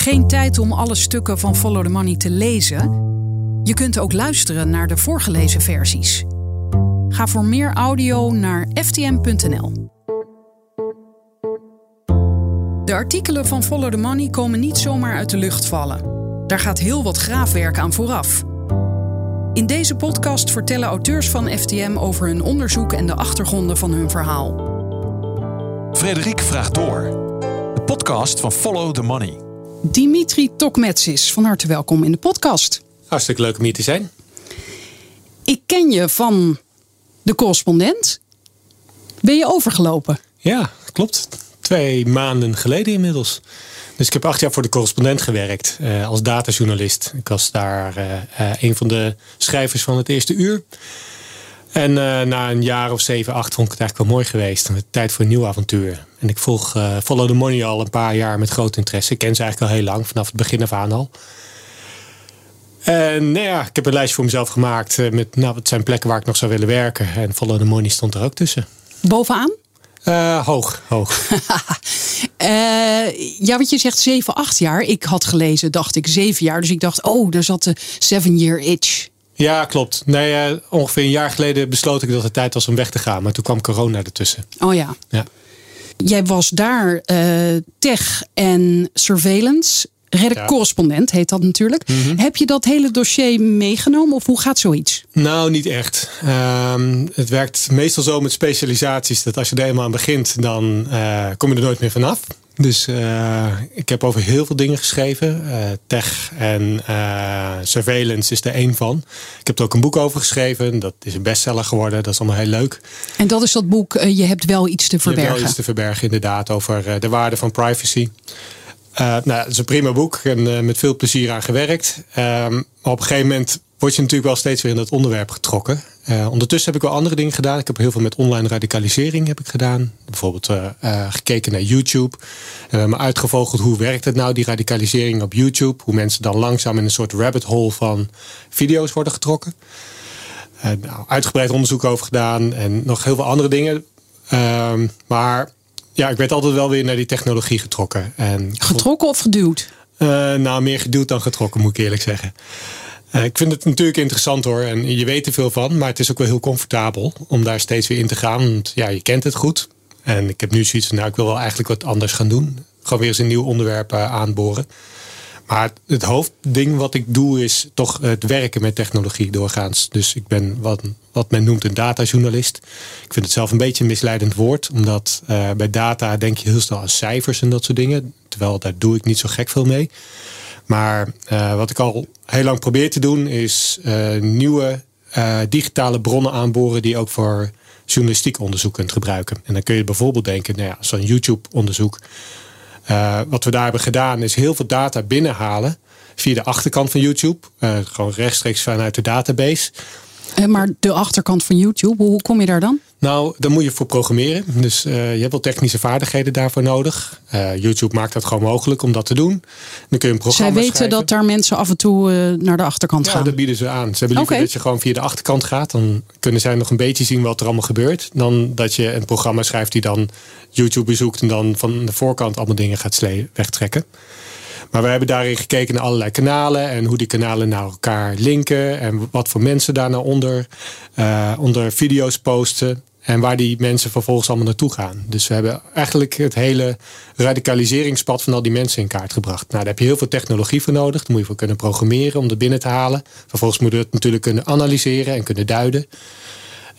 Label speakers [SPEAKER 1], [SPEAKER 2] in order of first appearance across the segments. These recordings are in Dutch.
[SPEAKER 1] Geen tijd om alle stukken van Follow the Money te lezen? Je kunt ook luisteren naar de voorgelezen versies. Ga voor meer audio naar ftm.nl. De artikelen van Follow the Money komen niet zomaar uit de lucht vallen. Daar gaat heel wat graafwerk aan vooraf. In deze podcast vertellen auteurs van FTM over hun onderzoek en de achtergronden van hun verhaal.
[SPEAKER 2] Frederik vraagt door. De podcast van Follow the Money.
[SPEAKER 1] Dimitri Tokmetsis, van harte welkom in de podcast.
[SPEAKER 3] Hartstikke leuk om hier te zijn.
[SPEAKER 1] Ik ken je van de correspondent. Ben je overgelopen?
[SPEAKER 3] Ja, klopt. Twee maanden geleden inmiddels. Dus ik heb acht jaar voor de correspondent gewerkt eh, als datajournalist. Ik was daar eh, eh, een van de schrijvers van het eerste uur. En eh, na een jaar of zeven, acht vond ik het eigenlijk wel mooi geweest. Tijd voor een nieuw avontuur. En ik volg uh, Follow the Money al een paar jaar met groot interesse. Ik ken ze eigenlijk al heel lang, vanaf het begin af aan al. En nou ja, ik heb een lijstje voor mezelf gemaakt uh, met nou, wat zijn plekken waar ik nog zou willen werken. En Follow the Money stond er ook tussen.
[SPEAKER 1] Bovenaan?
[SPEAKER 3] Uh, hoog, hoog.
[SPEAKER 1] ja, wat je zegt 7, 8 jaar. Ik had gelezen, dacht ik, 7 jaar. Dus ik dacht, oh, daar zat de 7-year itch.
[SPEAKER 3] Ja, klopt. Nee, uh, ongeveer een jaar geleden besloot ik dat het tijd was om weg te gaan. Maar toen kwam corona ertussen.
[SPEAKER 1] Oh ja.
[SPEAKER 3] ja.
[SPEAKER 1] Jij was daar uh, tech en surveillance. Redder correspondent heet dat natuurlijk. Mm -hmm. Heb je dat hele dossier meegenomen of hoe gaat zoiets?
[SPEAKER 3] Nou, niet echt. Um, het werkt meestal zo met specialisaties dat als je er eenmaal aan begint, dan uh, kom je er nooit meer vanaf. Dus uh, ik heb over heel veel dingen geschreven. Uh, tech en uh, surveillance is er één van. Ik heb er ook een boek over geschreven. Dat is een bestseller geworden. Dat is allemaal heel leuk.
[SPEAKER 1] En dat is dat boek Je hebt wel iets te verbergen.
[SPEAKER 3] Je hebt wel iets te verbergen, inderdaad. Over de waarde van privacy. nou, het is een prima boek en met veel plezier aan gewerkt. maar op een gegeven moment word je natuurlijk wel steeds weer in dat onderwerp getrokken. Uh, ondertussen heb ik wel andere dingen gedaan. Ik heb heel veel met online radicalisering heb ik gedaan. Bijvoorbeeld uh, uh, gekeken naar YouTube. En me uitgevogeld hoe werkt het nou, die radicalisering op YouTube. Hoe mensen dan langzaam in een soort rabbit hole van video's worden getrokken. nou, uitgebreid onderzoek over gedaan. En nog heel veel andere dingen. Ehm, maar ja, ik werd altijd wel weer naar die technologie getrokken. En,
[SPEAKER 1] getrokken of geduwd?
[SPEAKER 3] nou, meer geduwd dan getrokken moet ik eerlijk zeggen. Uh, ik vind het natuurlijk interessant hoor. En je weet er veel van. Maar het is ook wel heel comfortabel om daar steeds weer in te gaan. Want ja, je kent het goed. En ik heb nu zoiets van, nou, ik wil wel eigenlijk wat anders gaan doen. Gewoon weer eens een nieuw onderwerp uh, aanboren. Maar het hoofdding wat ik doe is toch het werken met technologie doorgaans. Dus ik ben wat, wat men noemt een datajournalist. Ik vind het zelf een beetje een misleidend woord. Omdat uh, bij data denk je heel snel aan cijfers en dat soort dingen. Terwijl daar doe ik niet zo gek veel mee. Maar uh, wat ik al heel lang probeer te doen is uh, nieuwe uh, digitale bronnen aanboren die ook voor journalistiek onderzoek kunt gebruiken. En dan kun je bijvoorbeeld denken, nou ja, zo'n YouTube onderzoek. wat we daar hebben gedaan is heel veel data binnenhalen via de achterkant van YouTube. gewoon rechtstreeks vanuit de database.
[SPEAKER 1] Maar de achterkant van YouTube, hoe kom je daar dan?
[SPEAKER 3] Nou, daar moet je voor programmeren. Dus uh, je hebt wel technische vaardigheden daarvoor nodig. Uh, YouTube maakt dat gewoon mogelijk om dat te doen. Dan kun je een programma
[SPEAKER 1] Zij weten
[SPEAKER 3] schrijven.
[SPEAKER 1] dat daar mensen af en toe uh, naar de achterkant
[SPEAKER 3] ja,
[SPEAKER 1] gaan.
[SPEAKER 3] dat bieden ze aan. Ze hebben liever okay. dat je gewoon via de achterkant gaat. Dan kunnen zij nog een beetje zien wat er allemaal gebeurt. Dan dat je een programma schrijft die dan YouTube bezoekt en dan van de voorkant allemaal dingen gaat wegtrekken. Maar we hebben daarin gekeken naar allerlei kanalen en hoe die kanalen naar elkaar linken en wat voor mensen daar nou onder, uh, onder video's posten. En waar die mensen vervolgens allemaal naartoe gaan. Dus we hebben eigenlijk het hele radicaliseringspad van al die mensen in kaart gebracht. Nou, daar heb je heel veel technologie voor nodig. Daar moet je voor kunnen programmeren om er binnen te halen. Vervolgens moet je het natuurlijk kunnen analyseren en kunnen duiden.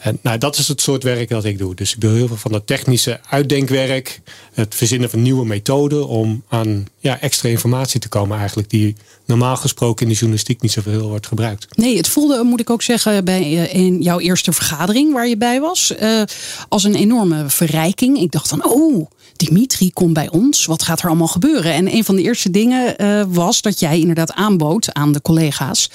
[SPEAKER 3] En nou, dat is het soort werk dat ik doe. Dus ik doe heel veel van dat technische uitdenkwerk. Het verzinnen van nieuwe methoden om aan ja, extra informatie te komen eigenlijk. Die normaal gesproken in de journalistiek niet zoveel wordt gebruikt.
[SPEAKER 1] Nee, het voelde, moet ik ook zeggen, bij in jouw eerste vergadering waar je bij was. Uh, als een enorme verrijking. Ik dacht van, oh, Dimitri, kom bij ons. Wat gaat er allemaal gebeuren? En een van de eerste dingen uh, was dat jij inderdaad aanbood aan de collega's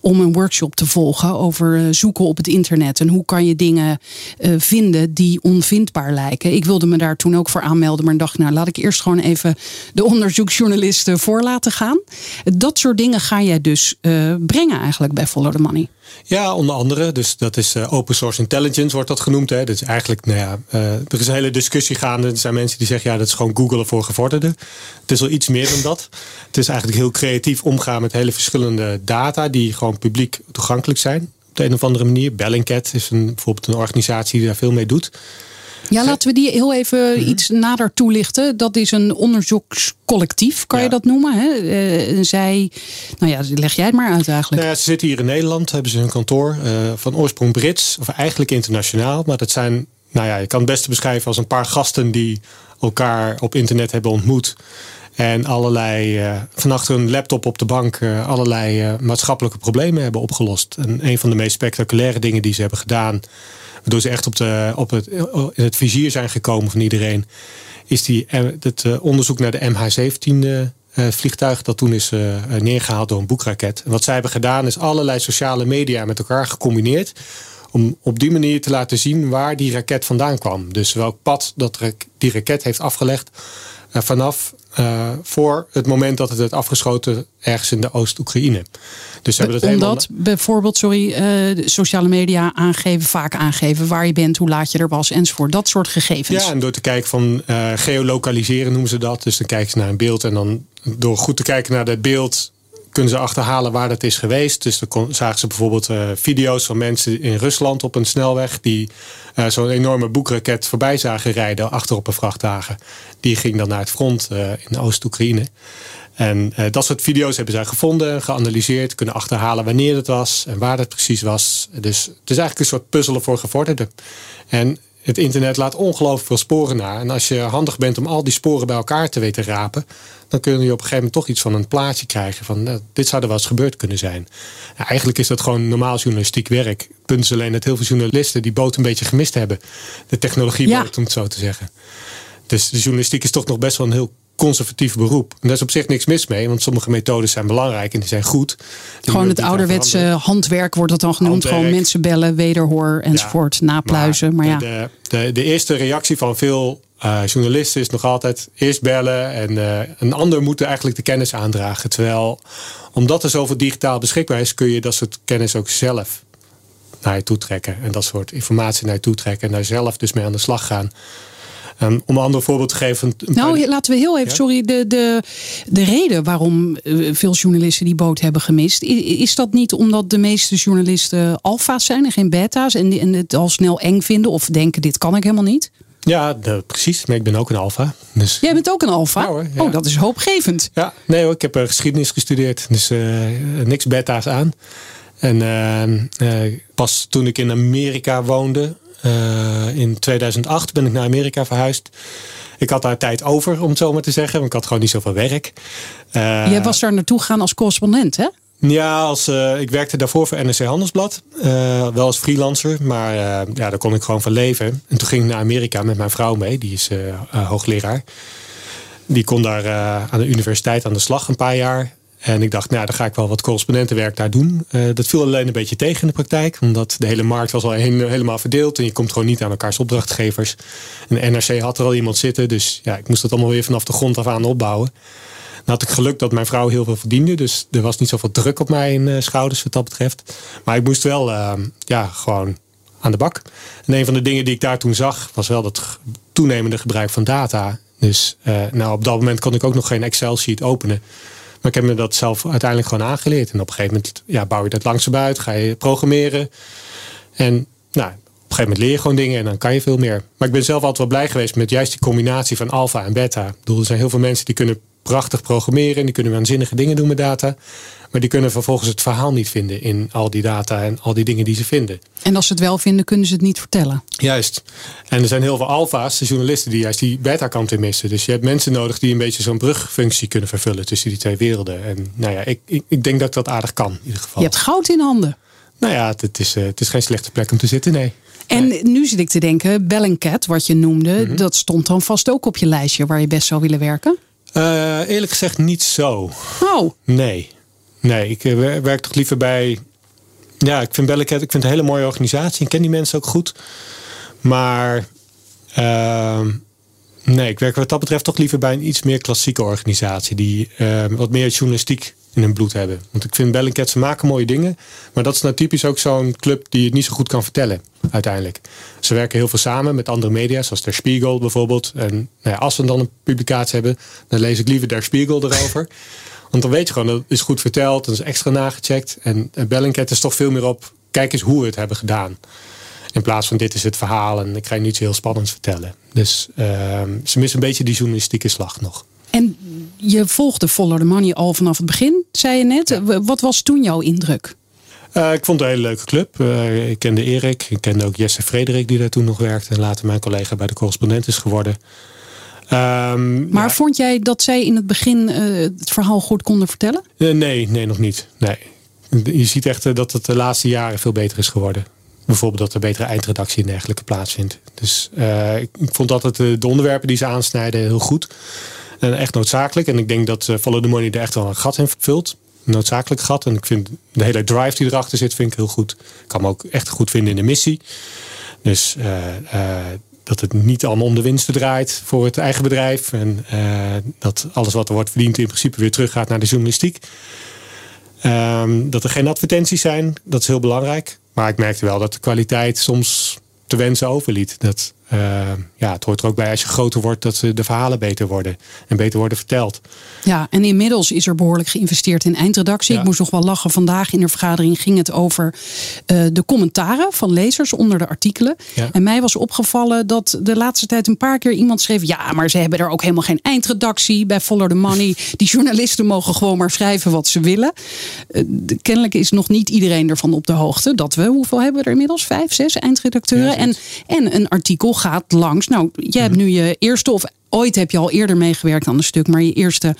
[SPEAKER 1] om een workshop te volgen over zoeken op het internet. En hoe kan je dingen uh, vinden die onvindbaar lijken. Ik wilde me daar toen ook voor aanmelden, maar dacht, nou laat ik eerst gewoon even de onderzoeksjournalisten voor laten gaan. Dat soort dingen ga jij dus brengen eigenlijk bij Follow the Money.
[SPEAKER 3] Ja, onder andere. Dus dat is open source intelligence wordt dat genoemd. Hè. Dus eigenlijk, nou ja, er is een hele discussie gaande. Er zijn mensen die zeggen, ja, dat is gewoon Google voor gevorderden. Het is wel iets meer dan dat. Het is eigenlijk heel creatief omgaan met hele verschillende data die gewoon publiek toegankelijk zijn. Op de een of andere manier. Bellingcat is een, bijvoorbeeld een organisatie die daar veel mee doet.
[SPEAKER 1] Ja, laten we die heel even
[SPEAKER 3] Mhm.
[SPEAKER 1] iets nader toelichten. Dat is een onderzoekscollectief, kan je dat noemen? Hè? Eh, zij, nou ja, leg jij het maar uit eigenlijk.
[SPEAKER 3] Nou ja, ze zitten hier in Nederland, hebben ze hun kantoor eh, van oorsprong Brits, of eigenlijk internationaal. Maar dat zijn, nou ja, je kan het beste beschrijven als een paar gasten die elkaar op internet hebben ontmoet. En allerlei, eh, van achter een laptop op de bank, eh, allerlei eh, maatschappelijke problemen hebben opgelost. En een van de meest spectaculaire dingen die ze hebben gedaan, waardoor ze echt op, de, op het, in het vizier zijn gekomen van iedereen, is die, het onderzoek naar de MH17 eh, eh, vliegtuig dat toen is eh, eh, neergehaald door een boekraket. En wat zij hebben gedaan is allerlei sociale media met elkaar gecombineerd. Om op die manier te laten zien waar die raket vandaan kwam. Dus welk pad dat die raket heeft afgelegd eh, vanaf eh, voor het moment dat het werd afgeschoten ergens in de Oost-Oekraïne. Dus hebben dat helemaal.
[SPEAKER 1] Omdat bijvoorbeeld, sorry, eh, sociale media aangeven, vaak aangeven waar je bent, hoe laat je er was enzovoort. Dat soort gegevens.
[SPEAKER 3] Ja, en door te kijken van eh, geolokaliseren noemen ze dat. Dus dan kijken ze naar een beeld en dan door goed te kijken naar dat beeld kunnen ze achterhalen waar dat is geweest. Dus dan zagen ze bijvoorbeeld eh, video's van mensen in Rusland op een snelweg die eh, zo'n enorme boekraket voorbij zagen rijden achter op een vrachtwagen. Die ging dan naar het front eh, in Oost-Oekraïne. En dat soort video's hebben zij gevonden, geanalyseerd, kunnen achterhalen wanneer het was en waar het precies was. Dus het is eigenlijk een soort puzzelen voor gevorderden. En het internet laat ongelooflijk veel sporen na. En als je handig bent om al die sporen bij elkaar te weten rapen, dan kun je op een gegeven moment toch iets van een plaatje krijgen van nou, dit zou er wel eens gebeurd kunnen zijn. Eigenlijk is dat gewoon normaal journalistiek werk. Het punt is alleen dat heel veel journalisten die boot een beetje gemist hebben. De technologie
[SPEAKER 1] Ja.
[SPEAKER 3] om het zo te zeggen. Dus de journalistiek is toch nog best wel een heel conservatief beroep. En daar is op zich niks mis mee, want sommige methodes zijn belangrijk en die zijn goed. Die
[SPEAKER 1] Gewoon het ouderwetse handwerk wordt het dan genoemd.
[SPEAKER 3] Handwerk.
[SPEAKER 1] Gewoon mensen bellen, wederhoor enzovoort,
[SPEAKER 3] Ja,
[SPEAKER 1] napluizen. Maar, ja,
[SPEAKER 3] De, de, de eerste reactie van veel eh, journalisten is nog altijd eerst bellen. En eh, een ander moet eigenlijk de kennis aandragen. Terwijl, omdat er zoveel digitaal beschikbaar is, kun je dat soort kennis ook zelf naar je toe trekken. En dat soort informatie naar je toe trekken. En daar zelf dus mee aan de slag gaan. En om een ander voorbeeld te geven. paar-
[SPEAKER 1] Nou, laten we heel even,
[SPEAKER 3] Ja?
[SPEAKER 1] sorry, de, de, de reden waarom eh, veel journalisten die boot hebben gemist, is dat niet omdat de meeste journalisten alfa's zijn en geen beta's en, en het al snel eng vinden of denken dit kan ik helemaal niet?
[SPEAKER 3] Ja, de- precies. Maar ik ben ook een alfa. Dus
[SPEAKER 1] Jij bent ook een alfa?
[SPEAKER 3] Ja hoor, ja.
[SPEAKER 1] Oh, dat is hoopgevend.
[SPEAKER 3] Ja, nee hoor, ik heb eh, geschiedenis gestudeerd. Dus eh, niks beta's aan. En eh, eh, pas toen ik in Amerika woonde, in 2008 ben ik naar Amerika verhuisd. Ik had daar tijd over, om het zo maar te zeggen. Want ik had gewoon niet zoveel werk. Eh,
[SPEAKER 1] Jij was daar naartoe gegaan als correspondent, hè?
[SPEAKER 3] ja, als, eh, ik werkte daarvoor voor NRC Handelsblad. eh, wel als freelancer, maar eh, ja, daar kon ik gewoon van leven. En toen ging ik naar Amerika met mijn vrouw mee. Die is eh, eh, hoogleraar. Die kon daar eh, aan de universiteit aan de slag een paar jaar. En ik dacht, nou, dan ga ik wel wat correspondentenwerk daar doen. Eh, dat viel alleen een beetje tegen in de praktijk. Omdat de hele markt was al helemaal verdeeld. En je komt gewoon niet aan elkaars opdrachtgevers. En NRC had er al iemand zitten. Dus ja, ik moest dat allemaal weer vanaf de grond af aan opbouwen. Dan had ik geluk dat mijn vrouw heel veel verdiende. Dus er was niet zoveel druk op mijn eh, schouders wat dat betreft. Maar ik moest wel eh, ja, gewoon aan de bak. En een van de dingen die ik daar toen zag... was wel dat toenemende gebruik van data. Dus nou, op dat moment kon ik ook nog geen Excel-sheet openen. Maar ik heb me dat zelf uiteindelijk gewoon aangeleerd. En op een gegeven moment ja, bouw je dat langzaam uit. Ga je programmeren. En nou, op een gegeven moment leer je gewoon dingen en dan kan je veel meer. Maar ik ben zelf altijd wel blij geweest met juist die combinatie van alfa en beta. Ik bedoel, er zijn heel veel mensen die kunnen prachtig programmeren. En die kunnen waanzinnige dingen doen met data. Maar die kunnen vervolgens het verhaal niet vinden in al die data en al die dingen die ze vinden.
[SPEAKER 1] En als ze het wel vinden, kunnen ze het niet vertellen.
[SPEAKER 3] Juist. En er zijn heel veel alfa's, de journalisten, die juist die beta-kant in missen. Dus je hebt mensen nodig die een beetje zo'n brugfunctie kunnen vervullen tussen die twee werelden. En nou ja, ik, ik, ik denk dat dat aardig kan in ieder geval.
[SPEAKER 1] Je hebt goud in handen.
[SPEAKER 3] Nou ja, het, het is, eh, het is geen slechte plek om te zitten, nee.
[SPEAKER 1] En nu zit ik te denken, Bellingcat, wat je noemde,
[SPEAKER 3] Mhm.
[SPEAKER 1] dat stond dan vast ook op je lijstje waar je best zou willen werken.
[SPEAKER 3] Eh, eerlijk gezegd niet zo.
[SPEAKER 1] Oh,
[SPEAKER 3] Nee. Nee, ik eh, wer- werk toch liever bij... Ja, ik vind Bellingcat ik vind het een hele mooie organisatie. Ik ken die mensen ook goed. Maar... ehm, nee, ik werk wat dat betreft toch liever bij een iets meer klassieke organisatie. Die eh, wat meer journalistiek in hun bloed hebben. Want ik vind Bellingcat, ze maken mooie dingen. Maar dat is nou typisch ook zo'n club die het niet zo goed kan vertellen, uiteindelijk. Ze werken heel veel samen met andere media, zoals Der Spiegel bijvoorbeeld. En nou ja, als ze dan een publicatie hebben, dan lees ik liever Der Spiegel erover. Want dan weet je gewoon, dat is goed verteld, dat is extra nagecheckt. En Bellingcat is toch veel meer op, kijk eens hoe we het hebben gedaan. In plaats van dit is het verhaal en ik ga je niet zo heel spannends vertellen. Dus uh, ze missen een beetje die journalistieke slag nog.
[SPEAKER 1] En je volgde Follow the Money al vanaf het begin, zei je net. Wat was toen jouw indruk?
[SPEAKER 3] Uh, ik vond het een hele leuke club. Uh, ik kende Erik, ik kende ook Jesse Frederik die daar toen nog werkte. En later mijn collega bij de correspondent is geworden.
[SPEAKER 1] Um, maar ja. vond jij dat zij in het begin uh, het verhaal goed konden vertellen?
[SPEAKER 3] nee, nee, nog niet. Nee. Je ziet echt dat het de laatste jaren veel beter is geworden. Bijvoorbeeld dat er betere eindredactie en dergelijke plaatsvindt. Dus ik, ik vond altijd de onderwerpen die ze aansnijden heel goed. En echt noodzakelijk. En ik denk dat Follow the Money er echt wel een gat in vult. Een noodzakelijk gat. En ik vind de hele drive die erachter zit, vind ik heel goed. Ik kan me ook echt goed vinden in de missie. Dus uh, dat het niet allemaal om de winsten draait voor het eigen bedrijf. En dat alles wat er wordt verdiend in principe weer teruggaat naar de journalistiek. Um, dat er geen advertenties zijn, dat is heel belangrijk. Maar ik merkte wel dat de kwaliteit soms te wensen overliet. Dat, uh, ja, het hoort er ook bij als je groter wordt dat de verhalen beter worden en beter worden verteld.
[SPEAKER 1] Ja, en inmiddels is er behoorlijk geïnvesteerd in eindredactie. Ja. Ik moest nog wel lachen. Vandaag in de vergadering ging het over uh, de commentaren van lezers onder de artikelen. Ja. En mij was opgevallen dat de laatste tijd een paar keer iemand schreef: ja, maar ze hebben er ook helemaal geen eindredactie bij Follow the Money. Die journalisten mogen gewoon maar schrijven wat ze willen. Uh, de, kennelijk is nog niet iedereen ervan op de hoogte dat we, hoeveel hebben we er inmiddels? Vijf, zes eindredacteuren. Ja, en, en een artikel gaat langs. Nou, jij hebt nu je eerste of ooit heb je al eerder meegewerkt aan een stuk, maar je eerste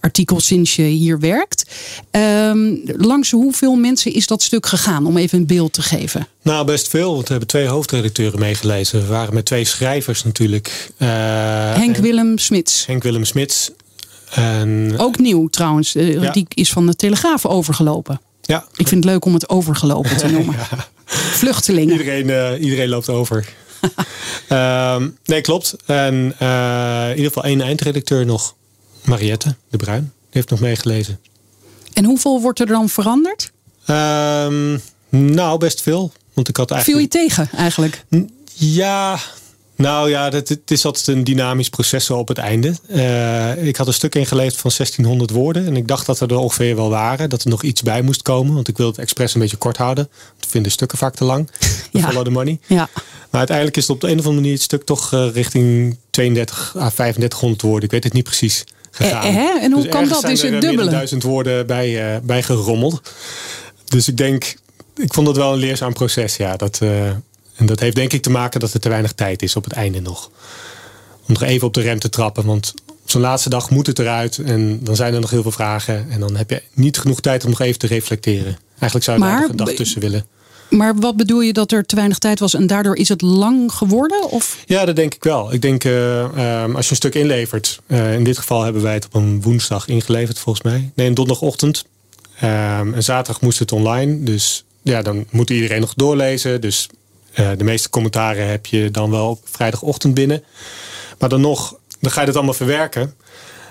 [SPEAKER 1] artikel sinds je hier werkt. Um, langs hoeveel mensen is dat stuk gegaan, om even een beeld te geven?
[SPEAKER 3] Nou, best veel, want we hebben twee hoofdredacteuren meegelezen. We waren met twee schrijvers natuurlijk.
[SPEAKER 1] Uh, Henk Willem Smits.
[SPEAKER 3] Henk Willem Smits. En,
[SPEAKER 1] Ook nieuw trouwens, ja. die is van de Telegraaf overgelopen.
[SPEAKER 3] Ja.
[SPEAKER 1] Ik vind het leuk om het overgelopen te noemen. ja. Vluchtelingen.
[SPEAKER 3] Iedereen, uh, iedereen loopt over. Um, nee, klopt. En uh, in ieder geval één eindredacteur nog. Mariette de Bruin. Die heeft nog meegelezen.
[SPEAKER 1] En hoeveel wordt er dan veranderd?
[SPEAKER 3] Um, nou, best veel. Want ik had eigenlijk...
[SPEAKER 1] Viel je tegen eigenlijk?
[SPEAKER 3] Ja, nou ja, het, het, is altijd een dynamisch proces op het einde. Uh, ik had een stuk ingeleefd van 1600 woorden. En ik dacht dat er, er ongeveer wel waren. Dat er nog iets bij moest komen. Want ik wilde het expres een beetje kort houden. Ik vind de stukken vaak te lang. Ja. Follow the money.
[SPEAKER 1] Ja.
[SPEAKER 3] Maar uiteindelijk is het op de een of andere manier het stuk toch uh, richting 32 à 3500 woorden. Ik weet het niet precies. Gegaan.
[SPEAKER 1] Eh, en hoe
[SPEAKER 3] dus
[SPEAKER 1] kan dat? Is het dubbele?
[SPEAKER 3] duizend woorden bij, uh, bij gerommeld. Dus ik denk, ik vond het wel een leerzaam proces. Ja, dat, en dat heeft denk ik te maken dat er te weinig tijd is op het einde nog. Om nog even op de rem te trappen. Want op zo'n laatste dag moet het eruit. En dan zijn er nog heel veel vragen. En dan heb je niet genoeg tijd om nog even te reflecteren. Eigenlijk zou je
[SPEAKER 1] maar,
[SPEAKER 3] er nog een dag tussen willen.
[SPEAKER 1] Maar wat bedoel je dat er te weinig tijd was en daardoor is het lang geworden? Of?
[SPEAKER 3] Ja, dat denk ik wel. Ik denk uh, um, als je een stuk inlevert. Uh, in dit geval hebben wij het op een woensdag ingeleverd volgens mij. Nee, een donderdagochtend. Um, en zaterdag moest het online. Dus ja, dan moet iedereen nog doorlezen. Dus de meeste commentaren heb je dan wel vrijdagochtend binnen. Maar dan nog, dan ga je het allemaal verwerken.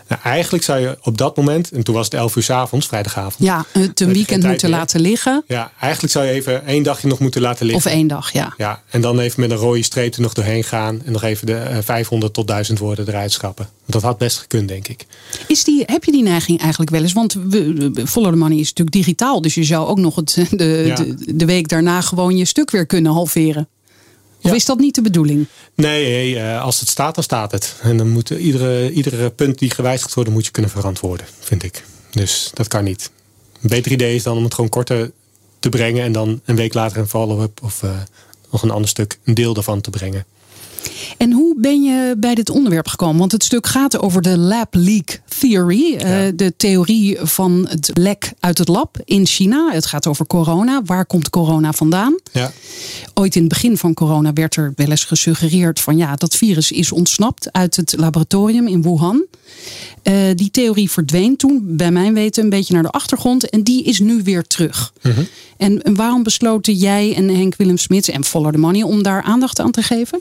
[SPEAKER 3] Nou, eigenlijk zou je op dat moment, en toen was het 11 uur s avonds, vrijdagavond.
[SPEAKER 1] Ja, het een weekend moeten meer. laten liggen.
[SPEAKER 3] Ja, eigenlijk zou je even één dagje nog moeten laten liggen.
[SPEAKER 1] Of één dag, ja.
[SPEAKER 3] Ja, en dan even met een rode streep er nog doorheen gaan. En nog even de uh, 500 tot 1000 woorden eruit schappen. Dat had best gekund, denk ik.
[SPEAKER 1] Is die, heb je die neiging eigenlijk wel eens? Want we, Follow the Money is natuurlijk digitaal. Dus je zou ook nog het, de, ja. de, de week daarna gewoon je stuk weer kunnen halveren. Of ja. is dat niet de bedoeling?
[SPEAKER 3] Nee, als het staat, dan staat het. En dan moet iedere, iedere punt die gewijzigd wordt, moet je kunnen verantwoorden, vind ik. Dus dat kan niet. Een beter idee is dan om het gewoon korter te brengen en dan een week later een follow-up of uh, nog een ander stuk, een deel daarvan te brengen.
[SPEAKER 1] En hoe ben je bij dit onderwerp gekomen? Want het stuk gaat over de lab leak theory. Ja. Uh, de theorie van het lek uit het lab in China. Het gaat over corona. Waar komt corona vandaan?
[SPEAKER 3] Ja.
[SPEAKER 1] Ooit in het begin van corona werd er wel eens gesuggereerd van ja, dat virus is ontsnapt uit het laboratorium in Wuhan. Uh, die theorie verdween toen, bij mijn weten, een beetje naar de achtergrond. En die is nu weer terug.
[SPEAKER 3] Mhm.
[SPEAKER 1] En, en waarom besloten jij en Henk Willem Smits en Follow the Money om daar aandacht aan te geven?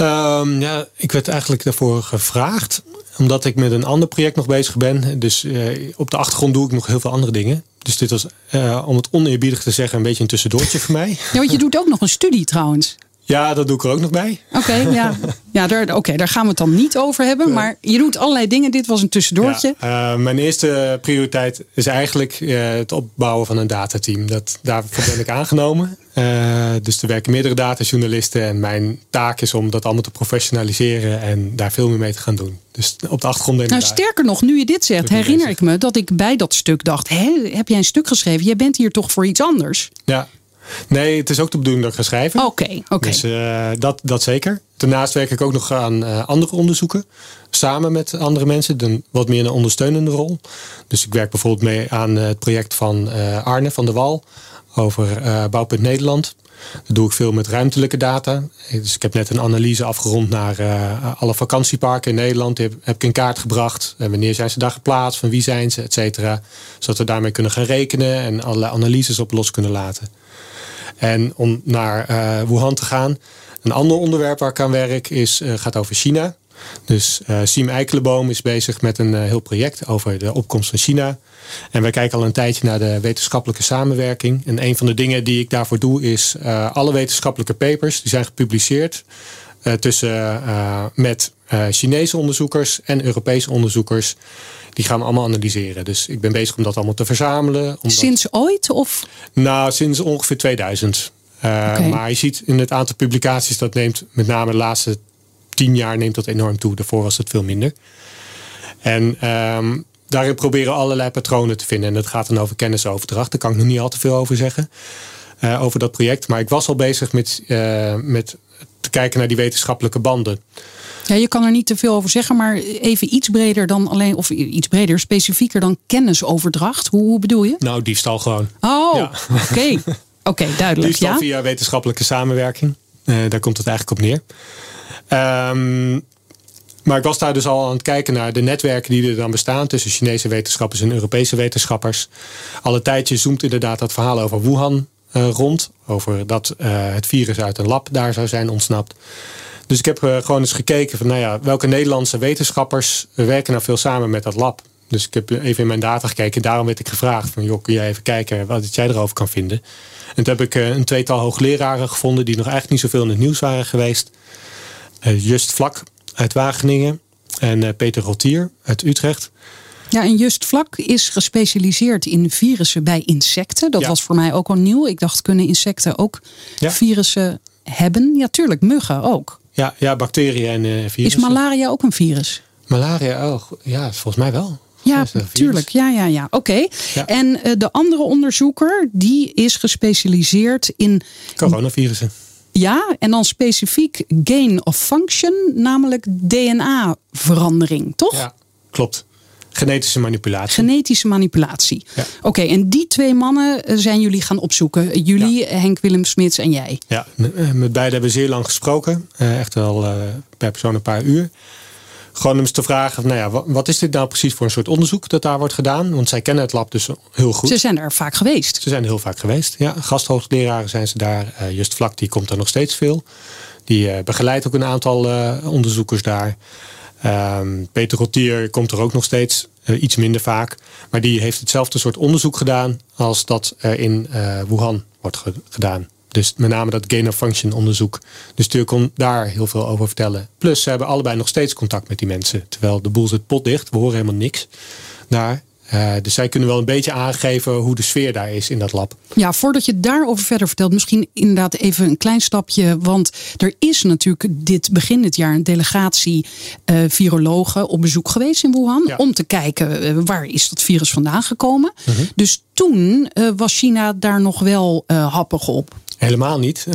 [SPEAKER 3] Um, ja, ik werd eigenlijk daarvoor gevraagd. omdat ik met een ander project nog bezig ben. Dus op de achtergrond doe ik nog heel veel andere dingen. Dus dit was, om het oneerbiedig te zeggen, een beetje een tussendoortje voor mij.
[SPEAKER 1] Ja, want je doet ook nog een studie trouwens.
[SPEAKER 3] Ja, dat doe ik er ook nog bij.
[SPEAKER 1] Oké, ja. ja daar, oké, daar gaan we het dan niet over hebben. Maar je doet allerlei dingen. Dit was een tussendoortje.
[SPEAKER 3] Ja, uh, mijn eerste prioriteit is eigenlijk uh, het opbouwen van een datateam. Dat, daarvoor ben ik aangenomen. Uh, dus er werken meerdere datajournalisten. En mijn taak is om dat allemaal te professionaliseren. En daar veel meer mee te gaan doen. Dus op de achtergrond denk
[SPEAKER 1] Nou, sterker nog, nu je dit zegt, herinner ik me dat ik bij dat stuk dacht: Hé, heb jij een stuk geschreven? Jij bent hier toch voor iets anders?
[SPEAKER 3] Ja, Nee, het is ook de bedoeling dat ik ga schrijven.
[SPEAKER 1] Oké, oké.
[SPEAKER 3] Dus uh, dat, dat zeker. Daarnaast werk ik ook nog aan uh, andere onderzoeken. Samen met andere mensen. Dan wat meer een ondersteunende rol. Dus ik werk bijvoorbeeld mee aan het project van uh, Arne van der Wal. Over Bouwpunt Nederland. Dat doe ik veel met ruimtelijke data. Dus ik heb net een analyse afgerond naar alle vakantieparken in Nederland. Die heb, heb, ik in kaart gebracht. En wanneer zijn ze daar geplaatst? Van wie zijn ze? Et cetera. Zodat we daarmee kunnen gaan rekenen. En allerlei analyses op los kunnen laten. En om naar uh, Wuhan te gaan. Een ander onderwerp waar ik aan werk is, uh, gaat over China. Dus uh, Siem Eikelenboom is bezig met een heel project over de opkomst van China. En wij kijken al een tijdje naar de wetenschappelijke samenwerking. En een van de dingen die ik daarvoor doe is alle wetenschappelijke papers die zijn gepubliceerd tussen met Chinese onderzoekers en Europese onderzoekers. Die gaan we allemaal analyseren. Dus ik ben bezig om dat allemaal te verzamelen.
[SPEAKER 1] Sinds ooit? Of?
[SPEAKER 3] Nou, sinds ongeveer 2000. Uh, okay. Maar je ziet in het aantal publicaties dat neemt met name de laatste tien jaar neemt dat enorm toe. Daarvoor was het veel minder. En um, daarin proberen we allerlei patronen te vinden. En dat gaat dan over kennisoverdracht. Daar kan ik nog niet al te veel over zeggen. Uh, over dat project. Maar ik was al bezig met, uh, met te kijken naar die wetenschappelijke banden.
[SPEAKER 1] Ja, je kan er niet te veel over zeggen, maar even iets breder dan alleen, of iets breder, specifieker dan kennisoverdracht. Hoe, hoe bedoel je?
[SPEAKER 3] Nou, diefstal gewoon.
[SPEAKER 1] Oh, ja. oké. Okay. Oké, okay, duidelijk.
[SPEAKER 3] Diefstal
[SPEAKER 1] ja?
[SPEAKER 3] via wetenschappelijke samenwerking. Uh, daar komt het eigenlijk op neer. Um, maar ik was daar dus al aan het kijken naar de netwerken die er dan bestaan tussen Chinese wetenschappers en Europese wetenschappers. Alle tijdje zoomt inderdaad dat verhaal over Wuhan uh, rond. Over dat uh, het virus uit een lab daar zou zijn ontsnapt. Dus ik heb uh, gewoon eens gekeken van nou ja, welke Nederlandse wetenschappers werken nou veel samen met dat lab. Dus ik heb even in mijn data gekeken. Daarom werd ik gevraagd van joh, kun jij even kijken wat jij erover kan vinden. En toen heb ik uh, een tweetal hoogleraren gevonden die nog eigenlijk niet zoveel in het nieuws waren geweest. Uh, Just Vlak uit Wageningen en Peter Rotier uit Utrecht.
[SPEAKER 1] Ja, en Just Vlak is gespecialiseerd in virussen bij insecten. Dat
[SPEAKER 3] Ja.
[SPEAKER 1] was voor mij ook al nieuw. Ik dacht, kunnen insecten ook
[SPEAKER 3] Ja.
[SPEAKER 1] virussen hebben? Ja, tuurlijk, muggen ook.
[SPEAKER 3] Ja, ja bacteriën en
[SPEAKER 1] Is
[SPEAKER 3] virussen.
[SPEAKER 1] malaria ook een virus?
[SPEAKER 3] Malaria, oh, go- ja, volgens mij wel.
[SPEAKER 1] Ja,
[SPEAKER 3] Is dat een virus?
[SPEAKER 1] tuurlijk. Ja, ja, ja. Oké.
[SPEAKER 3] Ja.
[SPEAKER 1] En eh, de andere onderzoeker, die is gespecialiseerd in,
[SPEAKER 3] Coronavirussen.
[SPEAKER 1] ja, en dan specifiek gain of function, namelijk DNA-verandering, toch?
[SPEAKER 3] Ja, klopt. Genetische manipulatie.
[SPEAKER 1] Genetische manipulatie.
[SPEAKER 3] Ja.
[SPEAKER 1] Oké, en die twee mannen eh, zijn jullie gaan opzoeken. Jullie, Henk Willem Smits en jij.
[SPEAKER 3] Ja, eh, met beide hebben we zeer lang gesproken. Eh, echt wel eh, per persoon een paar uur. Gewoon om eens te vragen, nou ja, wa- wat is dit nou precies voor een soort onderzoek dat daar wordt gedaan? Want zij kennen het lab dus heel goed.
[SPEAKER 1] Ze zijn er vaak geweest.
[SPEAKER 3] Ze zijn er heel vaak geweest. Ja, gasthoogleraren zijn ze daar. Eh, Just Vlak, die komt er nog steeds veel. Die eh, begeleidt ook een aantal eh, onderzoekers daar. Ehm, Peter Rotier komt er ook nog steeds. eh, iets minder vaak. Maar die heeft hetzelfde soort onderzoek gedaan als dat er in eh, Wuhan wordt ge- gedaan. Dus met name dat gain of function onderzoek. Dus die kon daar heel veel over vertellen. Plus ze hebben allebei nog steeds contact met die mensen. Terwijl de boel zit potdicht. We horen helemaal niks daar. Eh, dus zij kunnen wel een beetje aangeven hoe de sfeer daar is in dat lab.
[SPEAKER 1] Ja, voordat je daarover verder vertelt, misschien inderdaad even een klein stapje. Want er is natuurlijk dit begin dit jaar een delegatie eh, virologen op bezoek geweest in Wuhan.
[SPEAKER 3] Ja.
[SPEAKER 1] Om te kijken eh, waar is dat virus vandaan gekomen. Dus toen was China daar nog wel happig op.
[SPEAKER 3] Helemaal niet.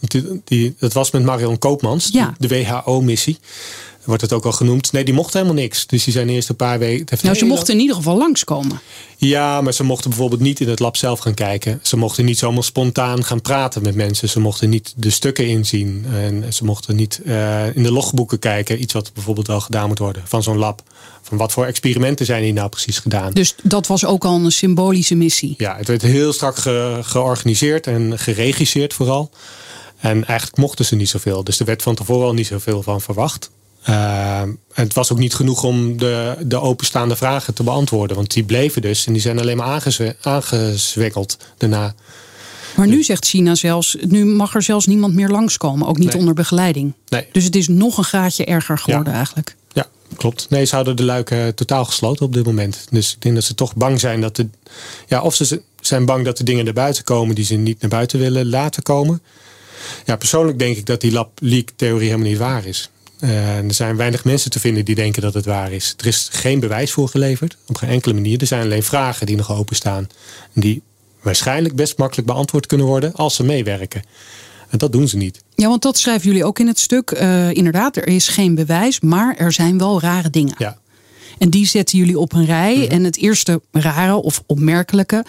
[SPEAKER 3] Die, die- dat was met Marion Koopmans,
[SPEAKER 1] Ja.
[SPEAKER 3] de WHO-missie. Wordt het ook al genoemd. Nee, die mochten helemaal niks. Dus die zijn eerst een paar weken.
[SPEAKER 1] Nou, ze mochten in ieder geval langskomen.
[SPEAKER 3] Ja, maar ze mochten bijvoorbeeld niet in het lab zelf gaan kijken. Ze mochten niet zomaar spontaan gaan praten met mensen. Ze mochten niet de stukken inzien. En ze mochten niet eh, in de logboeken kijken. Iets wat bijvoorbeeld wel gedaan moet worden van zo'n lab. Van wat voor experimenten zijn hier nou precies gedaan.
[SPEAKER 1] Dus dat was ook al een symbolische missie.
[SPEAKER 3] Ja, het werd heel strak ge- georganiseerd en geregisseerd vooral. En eigenlijk mochten ze niet zoveel. Dus er werd van tevoren al niet zoveel van verwacht. En het was ook niet genoeg om de, de openstaande vragen te beantwoorden. Want die bleven dus en die zijn alleen maar aangezwekkeld daarna.
[SPEAKER 1] Maar nu zegt China zelfs, nu mag er zelfs niemand meer langskomen. Ook niet onder begeleiding.
[SPEAKER 3] Nee.
[SPEAKER 1] Dus het is nog een graadje erger geworden eigenlijk.
[SPEAKER 3] Ja, klopt. Nee, ze houden de luiken totaal gesloten op dit moment. Dus ik denk dat ze toch bang zijn dat de. Ja, of ze zijn bang dat de dingen naar buiten komen die ze niet naar buiten willen laten komen. Ja, persoonlijk denk ik dat die lab-leak-theorie helemaal niet waar is. Uh, er zijn weinig mensen te vinden die denken dat het waar is. Er is geen bewijs voor geleverd, op geen enkele manier. Er zijn alleen vragen die nog openstaan. Die waarschijnlijk best makkelijk beantwoord kunnen worden als ze meewerken. En dat doen ze niet.
[SPEAKER 1] Ja, want dat schrijven jullie ook in het stuk. Uh, inderdaad, er is geen bewijs, maar er zijn wel rare dingen.
[SPEAKER 3] Ja.
[SPEAKER 1] En die zetten jullie op een rij. Mhm. En het eerste rare of opmerkelijke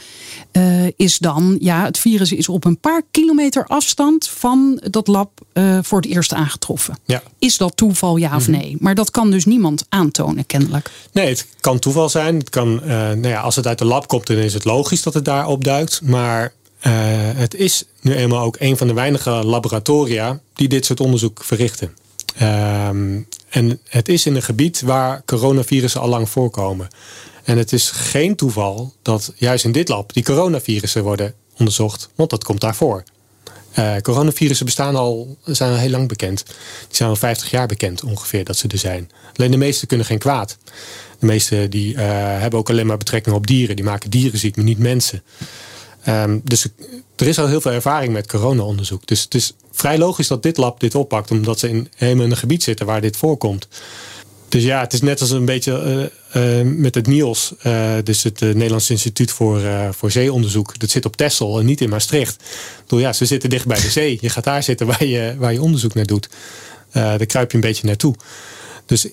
[SPEAKER 1] uh, is dan, ja, het virus is op een paar kilometer afstand van dat lab uh, voor het eerst aangetroffen.
[SPEAKER 3] Ja.
[SPEAKER 1] Is dat toeval, ja of mhm. nee? Maar dat kan dus niemand aantonen, kennelijk.
[SPEAKER 3] Nee, het kan toeval zijn. Het kan, uh, nou ja, als het uit de lab komt, dan is het logisch dat het daar opduikt. Maar het is nu eenmaal ook een van de weinige laboratoria die dit soort onderzoek verrichten. Um, en het is in een gebied waar coronavirussen al lang voorkomen. En het is geen toeval dat juist in dit lab die coronavirussen worden onderzocht, want dat komt daarvoor. Uh, coronavirussen bestaan al, zijn al heel lang bekend. Die zijn al 50 jaar bekend ongeveer dat ze er zijn. Alleen de meeste kunnen geen kwaad. De meeste die, uh, hebben ook alleen maar betrekking op dieren. Die maken dieren ziek, maar niet mensen. Um, dus er is al heel veel ervaring met corona-onderzoek. Dus het is vrij logisch dat dit lab dit oppakt, omdat ze in, helemaal een gebied zitten waar dit voorkomt. Dus ja, het is net als een beetje uh, uh, met het NIOS, uh, dus het Nederlands Instituut voor, voor Zeeonderzoek. Dat zit op Texel en niet in Maastricht. Door ja, ze zitten dicht bij de zee. Je gaat daar zitten waar je, waar je onderzoek naar doet. daar kruip je een beetje naartoe. Dus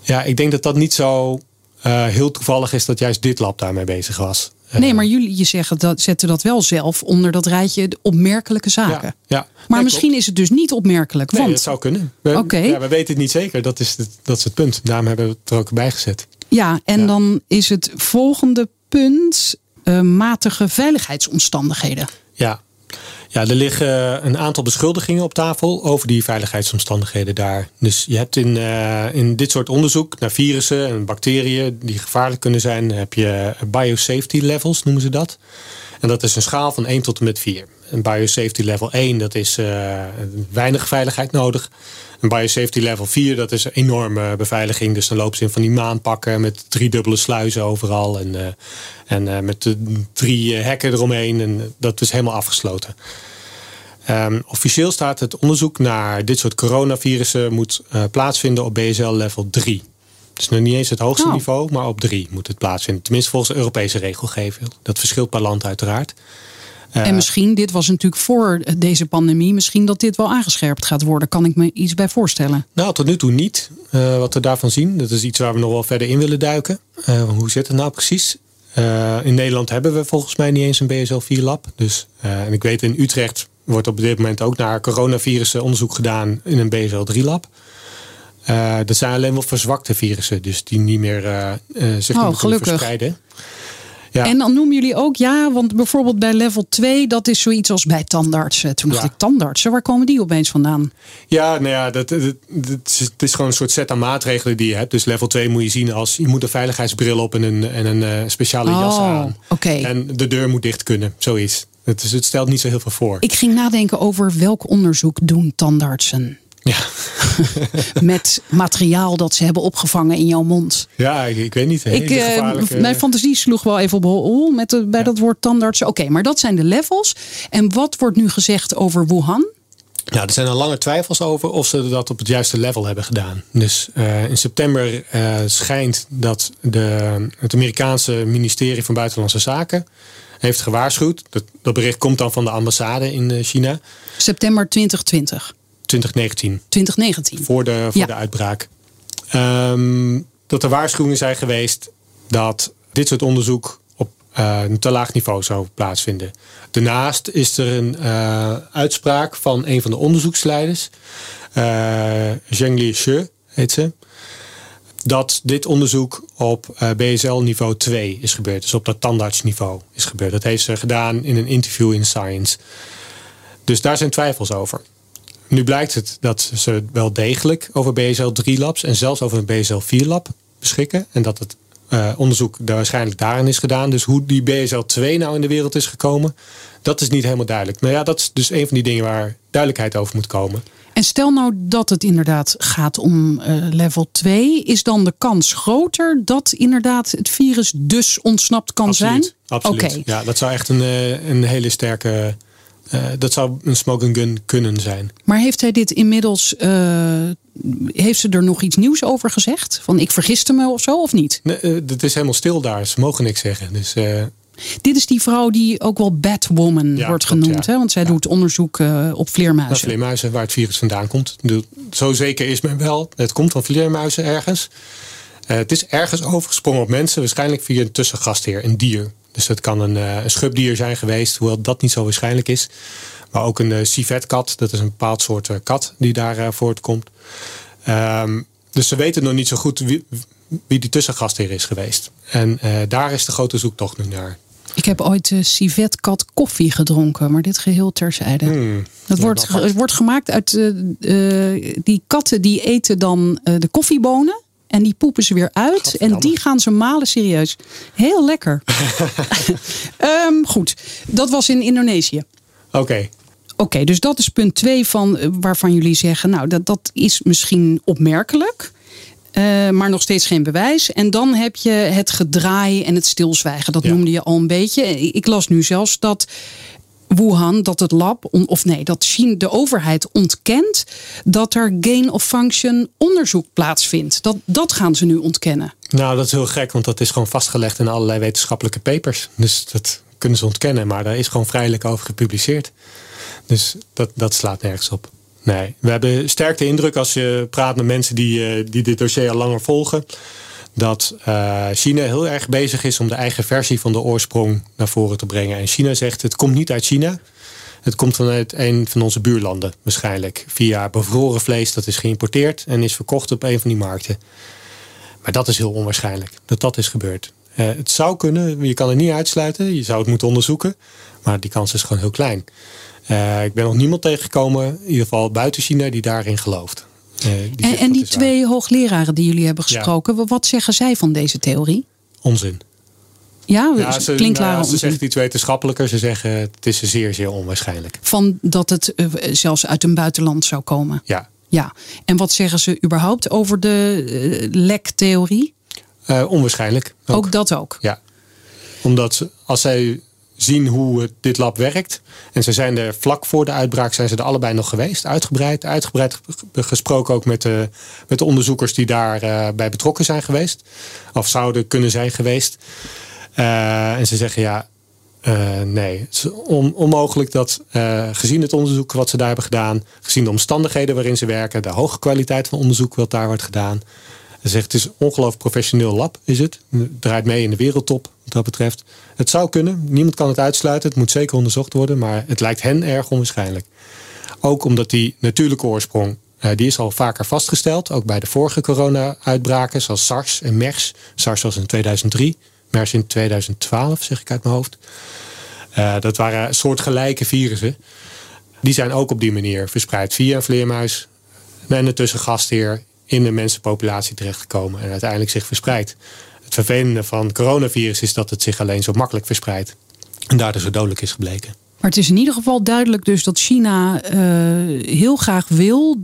[SPEAKER 3] ja, ik denk dat dat niet zo heel toevallig is dat juist dit lab daarmee bezig was.
[SPEAKER 1] Nee, maar jullie je zeggen dat, zetten dat wel zelf onder dat rijtje opmerkelijke zaken.
[SPEAKER 3] Ja,
[SPEAKER 1] maar misschien is het dus niet opmerkelijk.
[SPEAKER 3] Nee, dat zou kunnen. We,
[SPEAKER 1] okay.
[SPEAKER 3] ja, we weten het niet zeker. Dat is, het, dat is het punt. Daarom hebben we het er ook bij gezet.
[SPEAKER 1] Ja, en dan is het volgende punt uh, matige veiligheidsomstandigheden.
[SPEAKER 3] Ja, ja, er liggen een aantal beschuldigingen op tafel over die veiligheidsomstandigheden daar. Dus je hebt in, uh, in dit soort onderzoek naar virussen en bacteriën die gevaarlijk kunnen zijn, heb je biosafety levels, noemen ze dat. En dat is een schaal van 1 tot en met 4. Een biosafety level 1, dat is uh, weinig veiligheid nodig. Een biosafety level 4, dat is een enorme beveiliging. Dus dan lopen ze in van die maanpakken met drie dubbele sluizen overal. En, uh, en uh, met de drie hekken eromheen. En dat is helemaal afgesloten. Um, officieel staat het onderzoek naar dit soort coronavirussen moet plaatsvinden op BSL level 3. Dus nog niet eens het hoogste oh. niveau, maar op 3 moet het plaatsvinden. Tenminste volgens de Europese regelgeving. Dat verschilt per land uiteraard.
[SPEAKER 1] Uh, en misschien, dit was natuurlijk voor deze pandemie, misschien dat dit wel aangescherpt gaat worden. Kan ik me iets bij voorstellen?
[SPEAKER 3] Nou, tot nu toe niet. Uh, wat we daarvan zien, dat is iets waar we nog wel verder in willen duiken. Uh, hoe zit het nou precies? in Nederland hebben we volgens mij niet eens een BSL-4-lab. Dus, en ik weet in Utrecht wordt op dit moment ook naar coronavirussen onderzoek gedaan in een BSL-3-lab. dat zijn alleen wel verzwakte virussen, dus die niet meer zich oh, kunnen verspreiden.
[SPEAKER 1] Ja. En dan noemen jullie ook, ja, want bijvoorbeeld bij level 2, dat is zoiets als bij tandartsen. Toen dacht ik, tandartsen, waar komen die opeens vandaan?
[SPEAKER 3] Ja, nou ja, dat, dat, het is gewoon een soort set aan maatregelen die je hebt. Dus level 2 moet je zien als, je moet een veiligheidsbril op en een, en een uh, speciale
[SPEAKER 1] oh,
[SPEAKER 3] jas aan.
[SPEAKER 1] Okay.
[SPEAKER 3] En de deur moet dicht kunnen, zoiets. Het, het stelt niet zo heel veel voor.
[SPEAKER 1] Ik ging nadenken over welk onderzoek doen tandartsen.
[SPEAKER 3] Ja.
[SPEAKER 1] Met materiaal dat ze hebben opgevangen in jouw mond.
[SPEAKER 3] Ja, ik, ik weet niet.
[SPEAKER 1] Ik, uh, mijn fantasie sloeg wel even op hol met de, bij dat woord tandartsen. Oké, maar dat zijn de levels. En wat wordt nu gezegd over Wuhan?
[SPEAKER 3] Ja, er zijn al lange twijfels over of ze dat op het juiste level hebben gedaan. Dus uh, in september uh, schijnt dat de, het Amerikaanse ministerie van Buitenlandse Zaken heeft gewaarschuwd. Dat, dat bericht komt dan van de ambassade in China.
[SPEAKER 1] September 2020.
[SPEAKER 3] 2019.
[SPEAKER 1] 2019.
[SPEAKER 3] Voor de, voor de uitbraak. Um, dat er waarschuwingen zijn geweest dat dit soort onderzoek op uh, een te laag niveau zou plaatsvinden. Daarnaast is er een uh, uitspraak van een van de onderzoeksleiders, uh, Zhengli Shi heet ze, dat dit onderzoek op BSL niveau 2 is gebeurd. Dus op dat tandartsniveau is gebeurd. Dat heeft ze gedaan in een interview in Science. Dus daar zijn twijfels over. Nu blijkt het dat ze wel degelijk over BSL-3-labs en zelfs over een BSL-4-lab beschikken. En dat het uh, onderzoek daar waarschijnlijk daarin is gedaan. Dus hoe die BSL-2 nou in de wereld is gekomen, dat is niet helemaal duidelijk. Maar ja, dat is dus een van die dingen waar duidelijkheid over moet komen.
[SPEAKER 1] En stel nou dat het inderdaad gaat om uh, level 2, is dan de kans groter dat inderdaad het virus dus ontsnapt kan
[SPEAKER 3] absoluut,
[SPEAKER 1] zijn?
[SPEAKER 3] Absoluut. Okay. Ja, dat zou echt een, uh, een hele sterke. Uh, dat zou een smoking gun kunnen zijn.
[SPEAKER 1] Maar heeft hij dit inmiddels. heeft ze er nog iets nieuws over gezegd? Van ik vergiste me of zo, of niet?
[SPEAKER 3] Nee, het is helemaal stil daar. Ze mogen niks zeggen. Dus
[SPEAKER 1] dit is die vrouw die ook wel Batwoman wordt genoemd. Hè? Want zij doet onderzoek uh, op vleermuizen.
[SPEAKER 3] Ja, vleermuizen, waar het virus vandaan komt. Zo zeker is men wel. Het komt van vleermuizen ergens. Uh, het is ergens overgesprongen op mensen. Waarschijnlijk via een tussengastheer, een dier. Dus dat kan een, uh, een schubdier zijn geweest. Hoewel dat niet zo waarschijnlijk is. Maar ook een uh, civetkat. Dat is een bepaald soort kat die daar voortkomt. Um, dus ze weten nog niet zo goed wie, wie die tussengastheer is geweest. En daar is de grote zoektocht nu naar.
[SPEAKER 1] Ik heb ooit uh, civetkat koffie gedronken, maar dit geheel terzijde. Hmm. Dat wordt, wordt gemaakt uit uh, die katten die eten dan de koffiebonen. En die poepen ze weer uit. En die gaan ze malen serieus. Heel lekker. um, goed, dat was in Indonesië.
[SPEAKER 3] Oké. Okay.
[SPEAKER 1] Oké, okay, dus dat is punt 2 van waarvan jullie zeggen, nou, dat, dat is misschien opmerkelijk. Uh, maar nog steeds geen bewijs. En dan heb je het gedraai en het stilzwijgen. Dat noemde je al een beetje. Ik las nu zelfs dat Wuhan, dat het lab, of nee, dat de overheid ontkent dat er gain of function onderzoek plaatsvindt. Dat, dat gaan ze nu ontkennen.
[SPEAKER 3] Nou, dat is heel gek, want dat is gewoon vastgelegd in allerlei wetenschappelijke papers. Dus dat kunnen ze ontkennen, maar daar is gewoon vrijelijk over gepubliceerd. Dus dat, dat slaat nergens op. Nee, we hebben sterk de indruk als je praat met mensen die, uh, die dit dossier al langer volgen. Dat uh, China heel erg bezig is om de eigen versie van de oorsprong naar voren te brengen. En China zegt het komt niet uit China. Het komt vanuit een van onze buurlanden waarschijnlijk. Via bevroren vlees dat is geïmporteerd en is verkocht op een van die markten. Maar dat is heel onwaarschijnlijk dat dat is gebeurd. Uh, het zou kunnen, je kan het niet uitsluiten. Je zou het moeten onderzoeken. Maar die kans is gewoon heel klein. Uh, ik ben nog niemand tegengekomen, in ieder geval buiten China, die daarin gelooft.
[SPEAKER 1] Die en, en die twee hoogleraren die jullie hebben gesproken, ja. wat zeggen zij van deze theorie?
[SPEAKER 3] Onzin.
[SPEAKER 1] Ja, ja ze, klinkt nou,
[SPEAKER 3] Ze zegt iets wetenschappelijker. Ze zeggen het is zeer, zeer onwaarschijnlijk.
[SPEAKER 1] Van dat het uh, zelfs uit een buitenland zou komen?
[SPEAKER 3] Ja.
[SPEAKER 1] ja. En wat zeggen ze überhaupt over de uh, lektheorie?
[SPEAKER 3] Uh, onwaarschijnlijk.
[SPEAKER 1] Ook. ook. dat ook?
[SPEAKER 3] Ja. Omdat als zij zien hoe dit lab werkt. En ze zijn er vlak voor de uitbraak zijn ze er allebei nog geweest. Uitgebreid, uitgebreid gesproken ook met de, met de onderzoekers die daarbij uh, bij betrokken zijn geweest. Of zouden kunnen zijn geweest. Uh, en ze zeggen ja, nee, het is on, onmogelijk dat gezien het onderzoek wat ze daar hebben gedaan, gezien de omstandigheden waarin ze werken, de hoge kwaliteit van onderzoek wat daar wordt gedaan. Ze zegt het is ongelooflijk professioneel lab, is het. Draait mee in de wereldtop wat dat betreft. Het zou kunnen, niemand kan het uitsluiten. Het moet zeker onderzocht worden, maar het lijkt hen erg onwaarschijnlijk. Ook omdat die natuurlijke oorsprong, uh, die is al vaker vastgesteld. Ook bij de vorige corona-uitbraken, zoals SARS en MERS. SARS was in 2003, MERS in 2012, zeg ik uit mijn hoofd. Uh, dat waren soortgelijke virussen. Die zijn ook op die manier verspreid via een vleermuis en een tussengastheer in de mensenpopulatie terechtgekomen en uiteindelijk zich verspreid. Het vervelende van coronavirus is dat het zich alleen zo makkelijk verspreidt en daardoor zo dodelijk is gebleken.
[SPEAKER 1] Maar het is in ieder geval duidelijk dus dat China uh, heel graag wil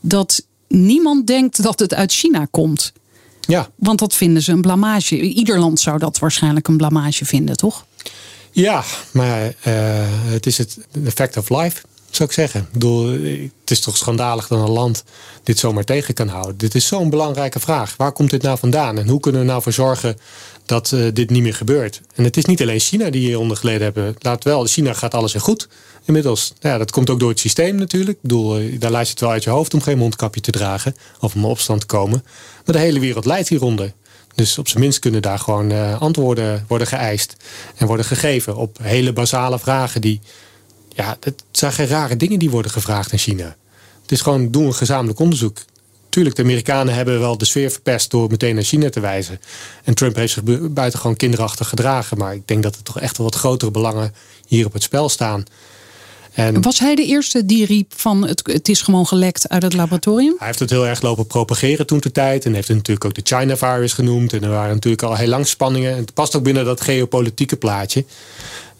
[SPEAKER 1] dat niemand denkt dat het uit China komt.
[SPEAKER 3] Ja.
[SPEAKER 1] Want dat vinden ze een blamage. Ieder land zou dat waarschijnlijk een blamage vinden, toch?
[SPEAKER 3] Ja, maar uh, het is het effect of life zou ik zeggen. Ik bedoel, het is toch schandalig dat een land dit zomaar tegen kan houden. Dit is zo'n belangrijke vraag. Waar komt dit nou vandaan? En hoe kunnen we nou voor zorgen dat uh, dit niet meer gebeurt? En het is niet alleen China die hieronder geleden hebben. Laat wel, China gaat alles in goed inmiddels. Ja, dat komt ook door het systeem natuurlijk. Ik bedoel, eh, daar laat je het wel uit je hoofd om geen mondkapje te dragen. Of om opstand te komen. Maar de hele wereld leidt hieronder. Dus op zijn minst kunnen daar gewoon uh, antwoorden worden geëist. En worden gegeven op hele basale vragen die ja, het zijn geen rare dingen die worden gevraagd in China. Het is gewoon, doe een gezamenlijk onderzoek. Tuurlijk, de Amerikanen hebben wel de sfeer verpest door meteen naar China te wijzen. En Trump heeft zich buitengewoon kinderachtig gedragen. Maar ik denk dat er toch echt wel wat grotere belangen hier op het spel staan. En
[SPEAKER 1] Was hij de eerste die riep van het, het is gewoon gelekt uit het laboratorium?
[SPEAKER 3] hij heeft het heel erg lopen propageren toen de tijd. En heeft het natuurlijk ook de China virus genoemd. En er waren natuurlijk al heel lang spanningen. En het past ook binnen dat geopolitieke plaatje.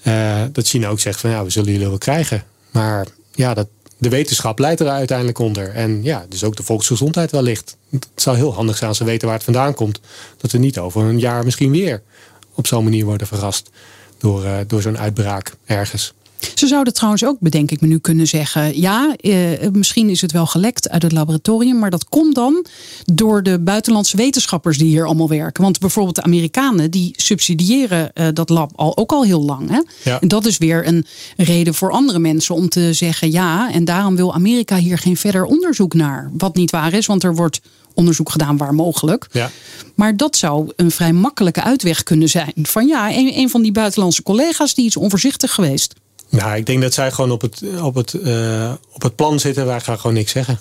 [SPEAKER 3] Eh, dat China ook zegt van ja, we zullen jullie wel krijgen. Maar ja, dat, de wetenschap leidt er uiteindelijk onder. En ja, dus ook de volksgezondheid wellicht. Het zou heel handig zijn als ze weten waar het vandaan komt. Dat we niet over een jaar misschien weer op zo'n manier worden verrast. Door, eh, door zo'n uitbraak ergens.
[SPEAKER 1] Ze zouden trouwens ook, bedenk ik me nu, kunnen zeggen: ja, eh, misschien is het wel gelekt uit het laboratorium, maar dat komt dan door de buitenlandse wetenschappers die hier allemaal werken. Want bijvoorbeeld de Amerikanen die subsidiëren eh, dat lab al ook al heel lang. Hè?
[SPEAKER 3] Ja.
[SPEAKER 1] En dat is weer een reden voor andere mensen om te zeggen: ja, en daarom wil Amerika hier geen verder onderzoek naar. Wat niet waar is, want er wordt onderzoek gedaan waar mogelijk.
[SPEAKER 3] Ja.
[SPEAKER 1] Maar dat zou een vrij makkelijke uitweg kunnen zijn. Van ja, een, een van die buitenlandse collega's die is onvoorzichtig geweest.
[SPEAKER 3] Nou, ik denk dat zij gewoon op het, op het, eh, op het plan zitten. Wij gaan gewoon niks zeggen.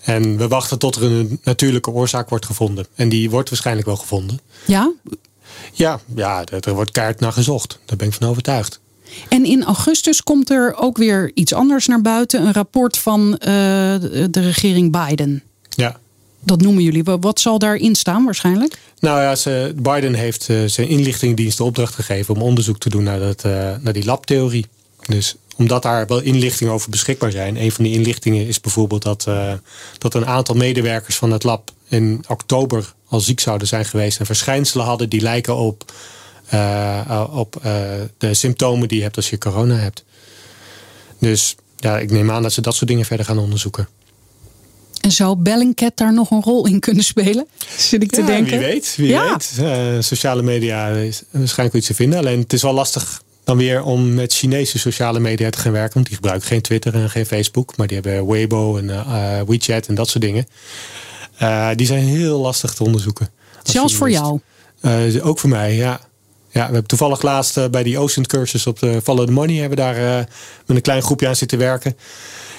[SPEAKER 3] En we wachten tot er een natuurlijke oorzaak wordt gevonden. En die wordt waarschijnlijk wel gevonden.
[SPEAKER 1] Ja,
[SPEAKER 3] Ja, ja er wordt kaart naar gezocht. Daar ben ik van overtuigd.
[SPEAKER 1] En in augustus komt er ook weer iets anders naar buiten. Een rapport van eh, de regering Biden.
[SPEAKER 3] Ja.
[SPEAKER 1] Dat noemen jullie. Wa- Wat zal daarin staan waarschijnlijk?
[SPEAKER 3] Nou ja, ze, Biden heeft eh, zijn inlichtingendienst de opdracht gegeven om onderzoek te doen naar, dat, naar die labtheorie. Dus omdat daar wel inlichtingen over beschikbaar zijn. Een van die inlichtingen is bijvoorbeeld dat, eh, dat een aantal medewerkers van het lab in oktober al ziek zouden zijn geweest en verschijnselen hadden die lijken op, eh, op eh, de symptomen die je hebt als je corona hebt. Dus ja, ik neem aan dat ze dat soort dingen verder gaan onderzoeken.
[SPEAKER 1] En zou Bellingcat daar nog een rol in kunnen spelen? Zit ik te
[SPEAKER 3] Ja,
[SPEAKER 1] denken.
[SPEAKER 3] Wie weet, wie
[SPEAKER 1] Ja.
[SPEAKER 3] weet. Sociale media is waarschijnlijk iets te vinden. Alleen het is wel lastig dan weer om met Chinese sociale media te gaan werken. Want die gebruiken geen Twitter en geen Facebook. Maar die hebben Weibo en eh, WeChat en dat soort dingen. Eh, die zijn heel lastig te onderzoeken.
[SPEAKER 1] Zelfs voor jou.
[SPEAKER 3] Ook voor mij, ja. Ja, we hebben toevallig laatst bij die Ocean cursus op de Follow the Money hebben we daar met een klein groepje aan zitten werken.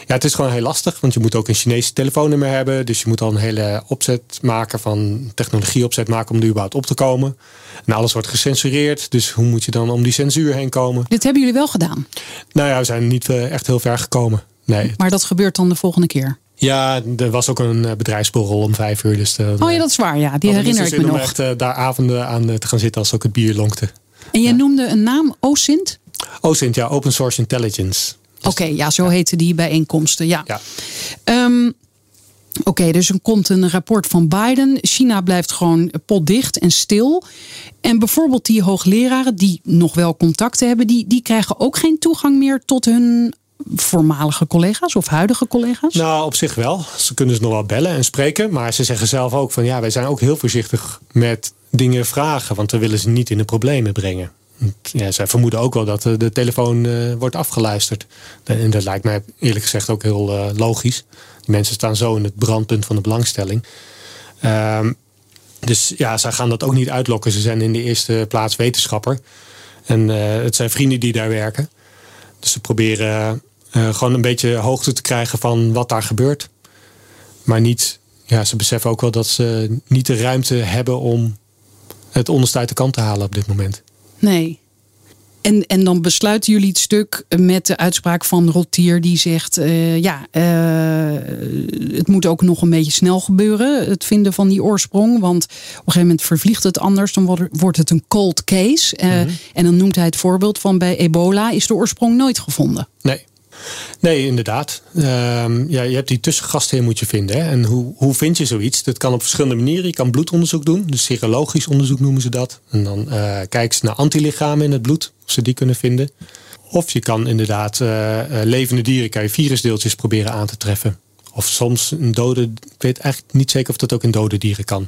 [SPEAKER 3] Ja, het is gewoon heel lastig, want je moet ook een Chinese telefoonnummer hebben. Dus je moet al een hele opzet maken van technologieopzet maken om er überhaupt op te komen. En alles wordt gecensureerd, dus hoe moet je dan om die censuur heen komen?
[SPEAKER 1] Dit hebben jullie wel gedaan.
[SPEAKER 3] Nou ja, we zijn niet eh, echt heel ver gekomen. Nee.
[SPEAKER 1] Maar dat gebeurt dan de volgende keer.
[SPEAKER 3] Ja, er was ook een eh, bedrijfsborrel om vijf uur. Dus de,
[SPEAKER 1] Oh ja, dat is waar. Ja, die herinner
[SPEAKER 3] zo
[SPEAKER 1] ik me
[SPEAKER 3] zin om
[SPEAKER 1] nog.
[SPEAKER 3] echt eh, daar avonden aan eh, te gaan zitten als ook het bier lonkte.
[SPEAKER 1] En jij noemde een naam, OSINT?
[SPEAKER 3] OSINT, ja, Open Source Intelligence.
[SPEAKER 1] Oké, ja, zo heten die bijeenkomsten. Ja.
[SPEAKER 3] Ja.
[SPEAKER 1] Ehm, Oké, dus er komt een rapport van Biden. China blijft gewoon potdicht en stil. En bijvoorbeeld die hoogleraren die nog wel contacten hebben, die, die krijgen ook geen toegang meer tot hun voormalige collega's of huidige collega's?
[SPEAKER 3] Nou, op zich wel. Ze kunnen ze nog wel bellen en spreken. Maar ze zeggen zelf ook van ja, wij zijn ook heel voorzichtig met dingen vragen. Want we willen ze niet in de problemen brengen. Ja, zij vermoeden ook wel dat eh, de telefoon eh, wordt afgeluisterd. En dat lijkt mij eerlijk gezegd ook heel eh, logisch. Die mensen staan zo in het brandpunt van de belangstelling. Ehm, dus ja, zij gaan dat ook niet uitlokken. Ze zijn in de eerste plaats wetenschapper. En het zijn vrienden die daar werken. Dus ze proberen gewoon een beetje hoogte te krijgen van wat daar gebeurt. Maar niet, ja, ze beseffen ook wel dat ze niet de ruimte hebben om het onderste uit de kant te halen op dit moment.
[SPEAKER 1] Nee. En, en dan besluiten jullie het stuk met de uitspraak van Rotier die zegt: eh, ja, eh, het moet ook nog een beetje snel gebeuren, het vinden van die oorsprong. Want op een gegeven moment vervliegt het anders, dan wordt- wordt het een cold case. Eh, En dan noemt hij het voorbeeld van bij ebola is de oorsprong nooit gevonden.
[SPEAKER 3] Nee. Nee, inderdaad. Ehm, ja, je hebt die tussengastheer moet je vinden. Hè? En hoe, hoe vind je zoiets? Dat kan op verschillende manieren. Je kan bloedonderzoek doen. Dus serologisch onderzoek noemen ze dat. En dan eh kijken ze naar antilichamen in het bloed. Of ze die kunnen vinden. Of je kan inderdaad eh, eh, levende dieren, kan je virusdeeltjes proberen aan te treffen. Of soms een dode, ik weet eigenlijk niet zeker of dat ook in dode dieren kan.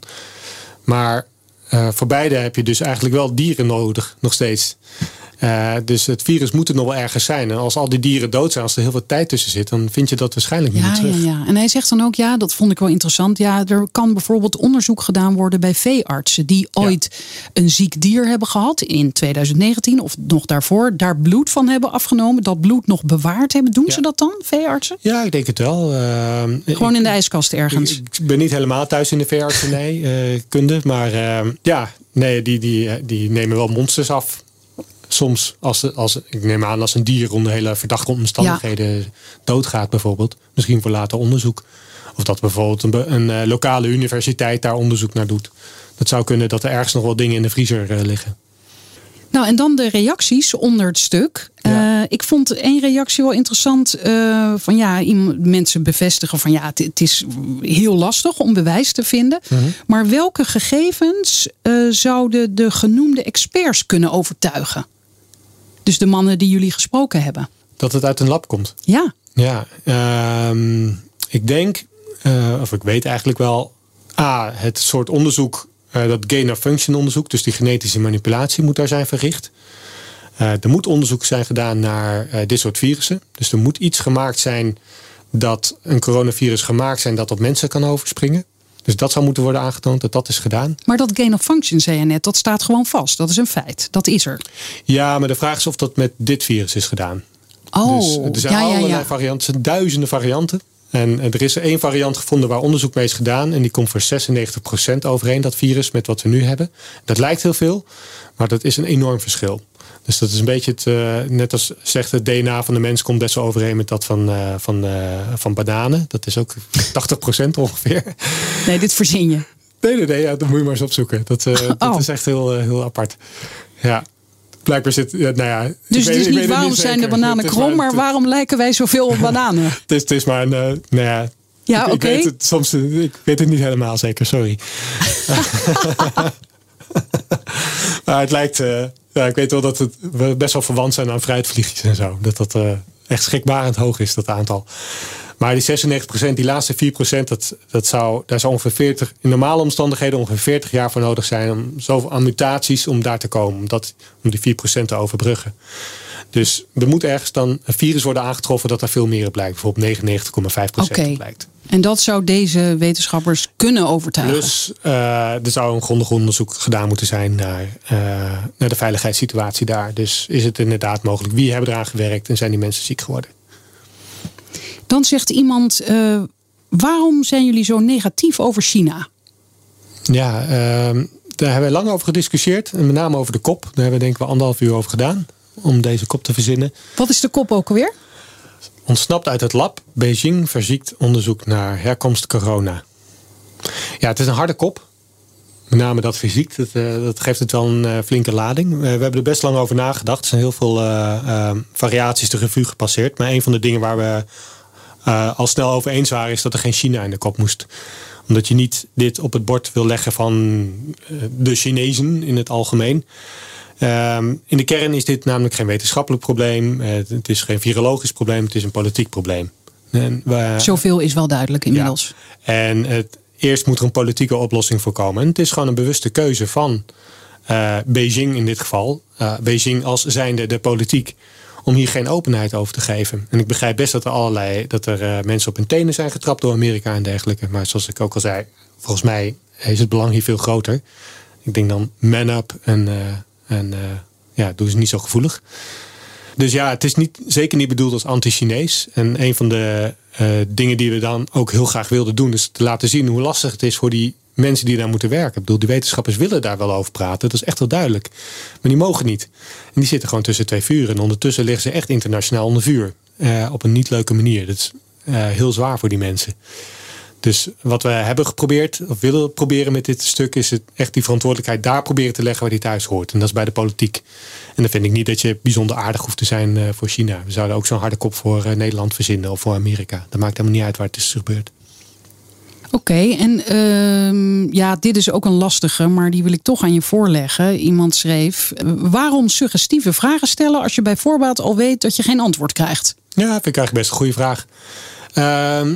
[SPEAKER 3] Maar voor beide heb je dus eigenlijk wel dieren nodig, nog steeds. Eh, dus het virus moet er nog wel ergens zijn. En als al die dieren dood zijn, als er heel veel tijd tussen zit, dan vind je dat waarschijnlijk niet
[SPEAKER 1] Ja,
[SPEAKER 3] meer
[SPEAKER 1] ja,
[SPEAKER 3] terug.
[SPEAKER 1] ja. En hij zegt dan ook, ja, dat vond ik wel interessant. Ja, er kan bijvoorbeeld onderzoek gedaan worden bij veeartsen die ooit een ziek dier hebben gehad in 2019 of nog daarvoor, daar bloed van hebben afgenomen, dat bloed nog bewaard hebben. Doen
[SPEAKER 3] Ja.
[SPEAKER 1] ze dat dan, veeartsen?
[SPEAKER 3] Ja, ik denk het wel. Ehm,
[SPEAKER 1] Gewoon in de ijskast ergens.
[SPEAKER 3] Ik, ik ben niet helemaal thuis in de veeartsenij eh kunde. Maar ja, nee, die, die, die nemen wel monsters af. Soms, als, als, ik neem aan, als een dier onder hele verdachte omstandigheden doodgaat, bijvoorbeeld. Misschien voor later onderzoek. Of dat bijvoorbeeld een, een eh, lokale universiteit daar onderzoek naar doet. Dat zou kunnen dat er ergens nog wel dingen in de vriezer eh, liggen.
[SPEAKER 1] Nou, en dan de reacties onder het stuk.
[SPEAKER 3] Ja.
[SPEAKER 1] Eh, ik vond één reactie wel interessant. van ja, mensen bevestigen van ja, het, is heel lastig om bewijs te vinden.
[SPEAKER 3] Mhm.
[SPEAKER 1] Maar welke gegevens zouden de genoemde experts kunnen overtuigen? Dus de mannen die jullie gesproken hebben.
[SPEAKER 3] Dat het uit een lab komt.
[SPEAKER 1] Ja,
[SPEAKER 3] Ja, ehm, ik denk, eh, of ik weet eigenlijk wel, A, het soort onderzoek, eh, dat gain-of-function onderzoek, dus die genetische manipulatie moet daar zijn verricht. Eh, er moet onderzoek zijn gedaan naar dit soort virussen. Dus er moet iets gemaakt zijn dat een coronavirus gemaakt zijn dat op mensen kan overspringen. Dus dat zou moeten worden aangetoond dat dat is gedaan.
[SPEAKER 1] maar dat gain of function, zei je net, dat staat gewoon vast. Dat is een feit. Dat is er.
[SPEAKER 3] Ja, maar de vraag is of dat met dit virus is gedaan.
[SPEAKER 1] Oh,
[SPEAKER 3] Dus er zijn
[SPEAKER 1] ja,
[SPEAKER 3] allerlei
[SPEAKER 1] ja.
[SPEAKER 3] varianten, er zijn duizenden varianten. En er is één variant gevonden waar onderzoek mee is gedaan. En die komt voor 96% overeen, dat virus, met wat we nu hebben. Dat lijkt heel veel, maar dat is een enorm verschil. Dus dat is een beetje het, eh, net als zegt het DNA van de mens komt best wel overeen met dat van, eh, van, eh, van bananen. Dat is ook 80% ongeveer.
[SPEAKER 1] Nee, dit verzin je.
[SPEAKER 3] Nee, nee, nee, ja, dat moet je maar eens opzoeken. Dat, dat
[SPEAKER 1] Oh.
[SPEAKER 3] is echt heel, heel apart. Ja, blijkbaar zit, nou ja.
[SPEAKER 1] Dus
[SPEAKER 3] weet-
[SPEAKER 1] het is niet waarom zijn de bananen krom, maar waarom lijken wij zoveel op bananen?
[SPEAKER 3] Het is, het is maar een, nou ja.
[SPEAKER 1] Ja, oké.
[SPEAKER 3] ik weet het soms, ik weet het niet helemaal zeker, sorry. maar het lijkt, eh, ja, ik weet wel dat het, we best wel verwant zijn aan fruitvliegjes en zo. Dat dat eh, echt schrikbarend hoog is, dat aantal. Maar die 96%, die laatste 4%, dat, dat zou, daar zou ongeveer 40, in normale omstandigheden ongeveer 40 jaar voor nodig zijn om zoveel aan mutaties om daar te komen. Om, dat, om die 4% te overbruggen. Dus er moet ergens dan een virus worden aangetroffen dat er veel meer op blijkt. Bijvoorbeeld 99,5%
[SPEAKER 1] Oké.
[SPEAKER 3] op blijkt.
[SPEAKER 1] En dat zou deze wetenschappers kunnen overtuigen.
[SPEAKER 3] Plus eh, er zou een grondig onderzoek gedaan moeten zijn naar, eh, naar de veiligheidssituatie daar. Dus is het inderdaad mogelijk? Wie hebben eraan gewerkt en zijn die mensen ziek geworden?
[SPEAKER 1] Dan zegt iemand: eh, waarom zijn jullie zo negatief over China?
[SPEAKER 3] Ja, ehm, daar hebben we lang over gediscussieerd. En met name over de kop. Daar hebben we denk ik wel anderhalf uur over gedaan. Om deze kop te verzinnen.
[SPEAKER 1] Wat is de kop ook alweer?
[SPEAKER 3] Ontsnapt uit het lab. Beijing verziekt onderzoek naar herkomst corona. Ja, het is een harde kop. Met name dat fysiek, dat, eh, dat geeft het wel een eh, flinke lading. Eh, we hebben er best lang over nagedacht. Er zijn heel veel variaties de revue gepasseerd. Maar een van de dingen waar we al snel over eens waren... is dat er geen China in de kop moest. Omdat je niet dit op het bord wil leggen van de Chinezen in het algemeen. Ehm, in de kern is dit namelijk geen wetenschappelijk probleem. Eh, het is geen virologisch probleem. Het is een politiek probleem. En we-
[SPEAKER 1] Zoveel is wel duidelijk inmiddels.
[SPEAKER 3] en het, eerst moet er een politieke oplossing voor komen. En het is gewoon een bewuste keuze van eh, Beijing in dit geval. eh, Beijing als zijnde de politiek. Om hier geen openheid over te geven. En ik begrijp best dat er allerlei dat er eh, mensen op hun tenen zijn getrapt door Amerika en dergelijke. Maar zoals ik ook al zei, volgens mij is het belang hier veel groter. Ik denk dan man up en, eh, en eh, ja, doe ze niet zo gevoelig. Dus ja, het is niet, zeker niet bedoeld als anti-Chinees. En een van de eh, dingen die we dan ook heel graag wilden doen, is te laten zien hoe lastig het is voor die mensen die daar moeten werken. Ik bedoel, die wetenschappers willen daar wel over praten. Dat is echt wel duidelijk. Maar die mogen niet. En die zitten gewoon tussen twee vuren. En ondertussen liggen ze echt internationaal onder vuur. Eh, op een niet leuke manier. Dat is heel zwaar voor die mensen. Dus wat we hebben geprobeerd, of willen proberen met dit stuk, is het echt die verantwoordelijkheid daar proberen te leggen waar die thuis hoort. En dat is bij de politiek. En dan vind ik niet dat je bijzonder aardig hoeft te zijn eh, voor China. We zouden ook zo'n harde kop voor eh, Nederland verzinnen of voor Amerika. Dat maakt helemaal niet uit waar het is gebeurd.
[SPEAKER 1] Oké, en ehm, ja, dit is ook een lastige, maar die wil ik toch aan je voorleggen. Iemand schreef: eh, waarom suggestieve vragen stellen als je bij voorbaat al weet dat je geen antwoord krijgt?
[SPEAKER 3] Ja, vind ik eigenlijk best een goede vraag. Ehm,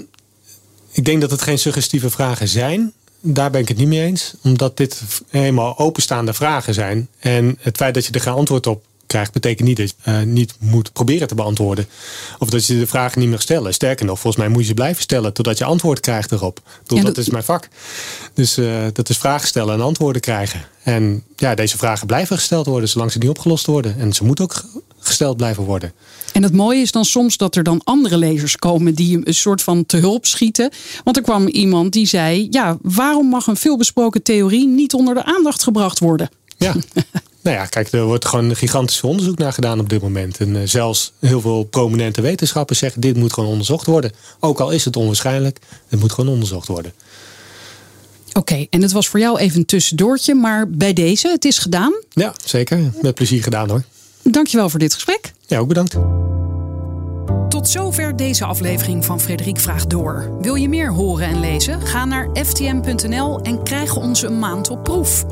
[SPEAKER 3] ik denk dat het geen suggestieve vragen zijn. Daar ben ik het niet mee eens. Omdat dit helemaal openstaande vragen zijn. En het feit dat je er geen antwoord op krijgt, betekent niet dat je eh, niet moet proberen te beantwoorden. Of dat je de vragen niet meer stellen. Sterker nog, volgens mij moet je ze blijven stellen totdat je antwoord krijgt erop.
[SPEAKER 1] Ja,
[SPEAKER 3] dat, is mijn vak. Dus eh, dat is vragen stellen en antwoorden krijgen. En ja, deze vragen blijven gesteld worden zolang ze niet opgelost worden. En ze moeten ook gesteld blijven worden.
[SPEAKER 1] En het mooie is dan soms dat er dan andere lezers komen die hem een soort van te hulp schieten. Want er kwam iemand die zei: Ja, waarom mag een veelbesproken theorie niet onder de aandacht gebracht worden?
[SPEAKER 3] Ja, nou ja, kijk, er wordt gewoon een gigantisch onderzoek naar gedaan op dit moment. En uh, zelfs heel veel prominente wetenschappers zeggen: dit moet gewoon onderzocht worden. Ook al is het onwaarschijnlijk, het moet gewoon onderzocht worden.
[SPEAKER 1] Oké, en het was voor jou even een tussendoortje, maar bij deze, het is gedaan.
[SPEAKER 3] Ja, zeker. Met plezier gedaan hoor.
[SPEAKER 1] Dankjewel voor dit gesprek.
[SPEAKER 3] Ja, ook bedankt.
[SPEAKER 1] Tot zover deze aflevering van Frederik Vraagt Door. Wil je meer horen en lezen? Ga naar ftm.nl en krijg onze een maand op proef.